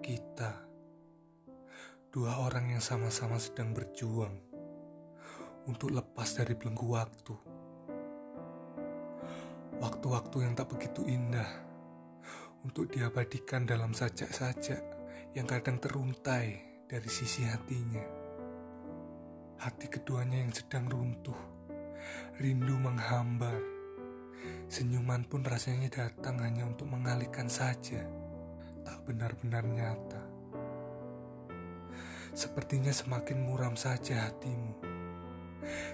Kita, dua orang yang sama-sama sedang berjuang untuk lepas dari belenggu waktu. Waktu-waktu yang tak begitu indah untuk diabadikan dalam sajak-sajak yang kadang teruntai dari sisi hatinya. Hati keduanya yang sedang runtuh, rindu menghambar. Senyuman pun rasanya datang hanya untuk mengalihkan saja, benar-benar nyata. Sepertinya semakin muram saja hatimu.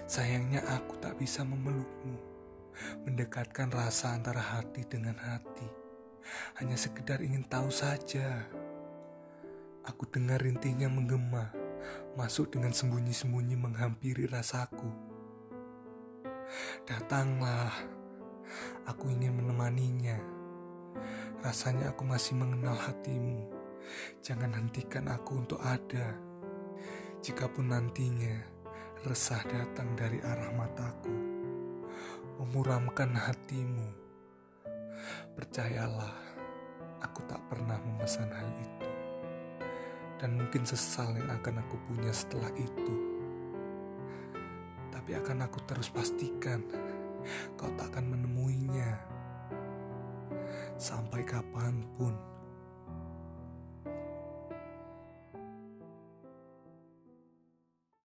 Sayangnya aku tak bisa memelukmu, mendekatkan rasa antara hati dengan hati. Hanya sekedar ingin tahu saja. Aku dengar rintinya menggema, masuk dengan sembunyi-sembunyi menghampiri rasaku. Datanglah, aku ingin menemaninya. Rasanya aku masih mengenal hatimu. Jangan hentikan aku untuk ada. Jikapun nantinya resah datang dari arah mataku, memuramkan hatimu. Percayalah, aku tak pernah memesan hal itu dan mungkin sesal yang akan aku punya setelah itu. Tapi akan aku terus pastikan kau tak akan menemuinya. Sampai kapan pun.